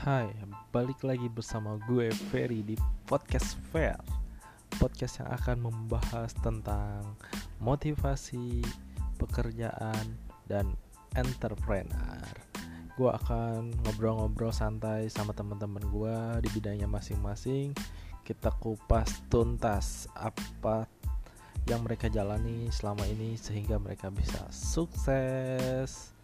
Hai, balik lagi bersama gue Ferry di Podcast Fair. Podcast yang akan membahas tentang motivasi, pekerjaan, dan entrepreneur. Gue akan ngobrol-ngobrol santai sama teman-teman gue di bidangnya masing-masing. Kita kupas tuntas apa yang mereka jalani selama ini sehingga mereka bisa sukses.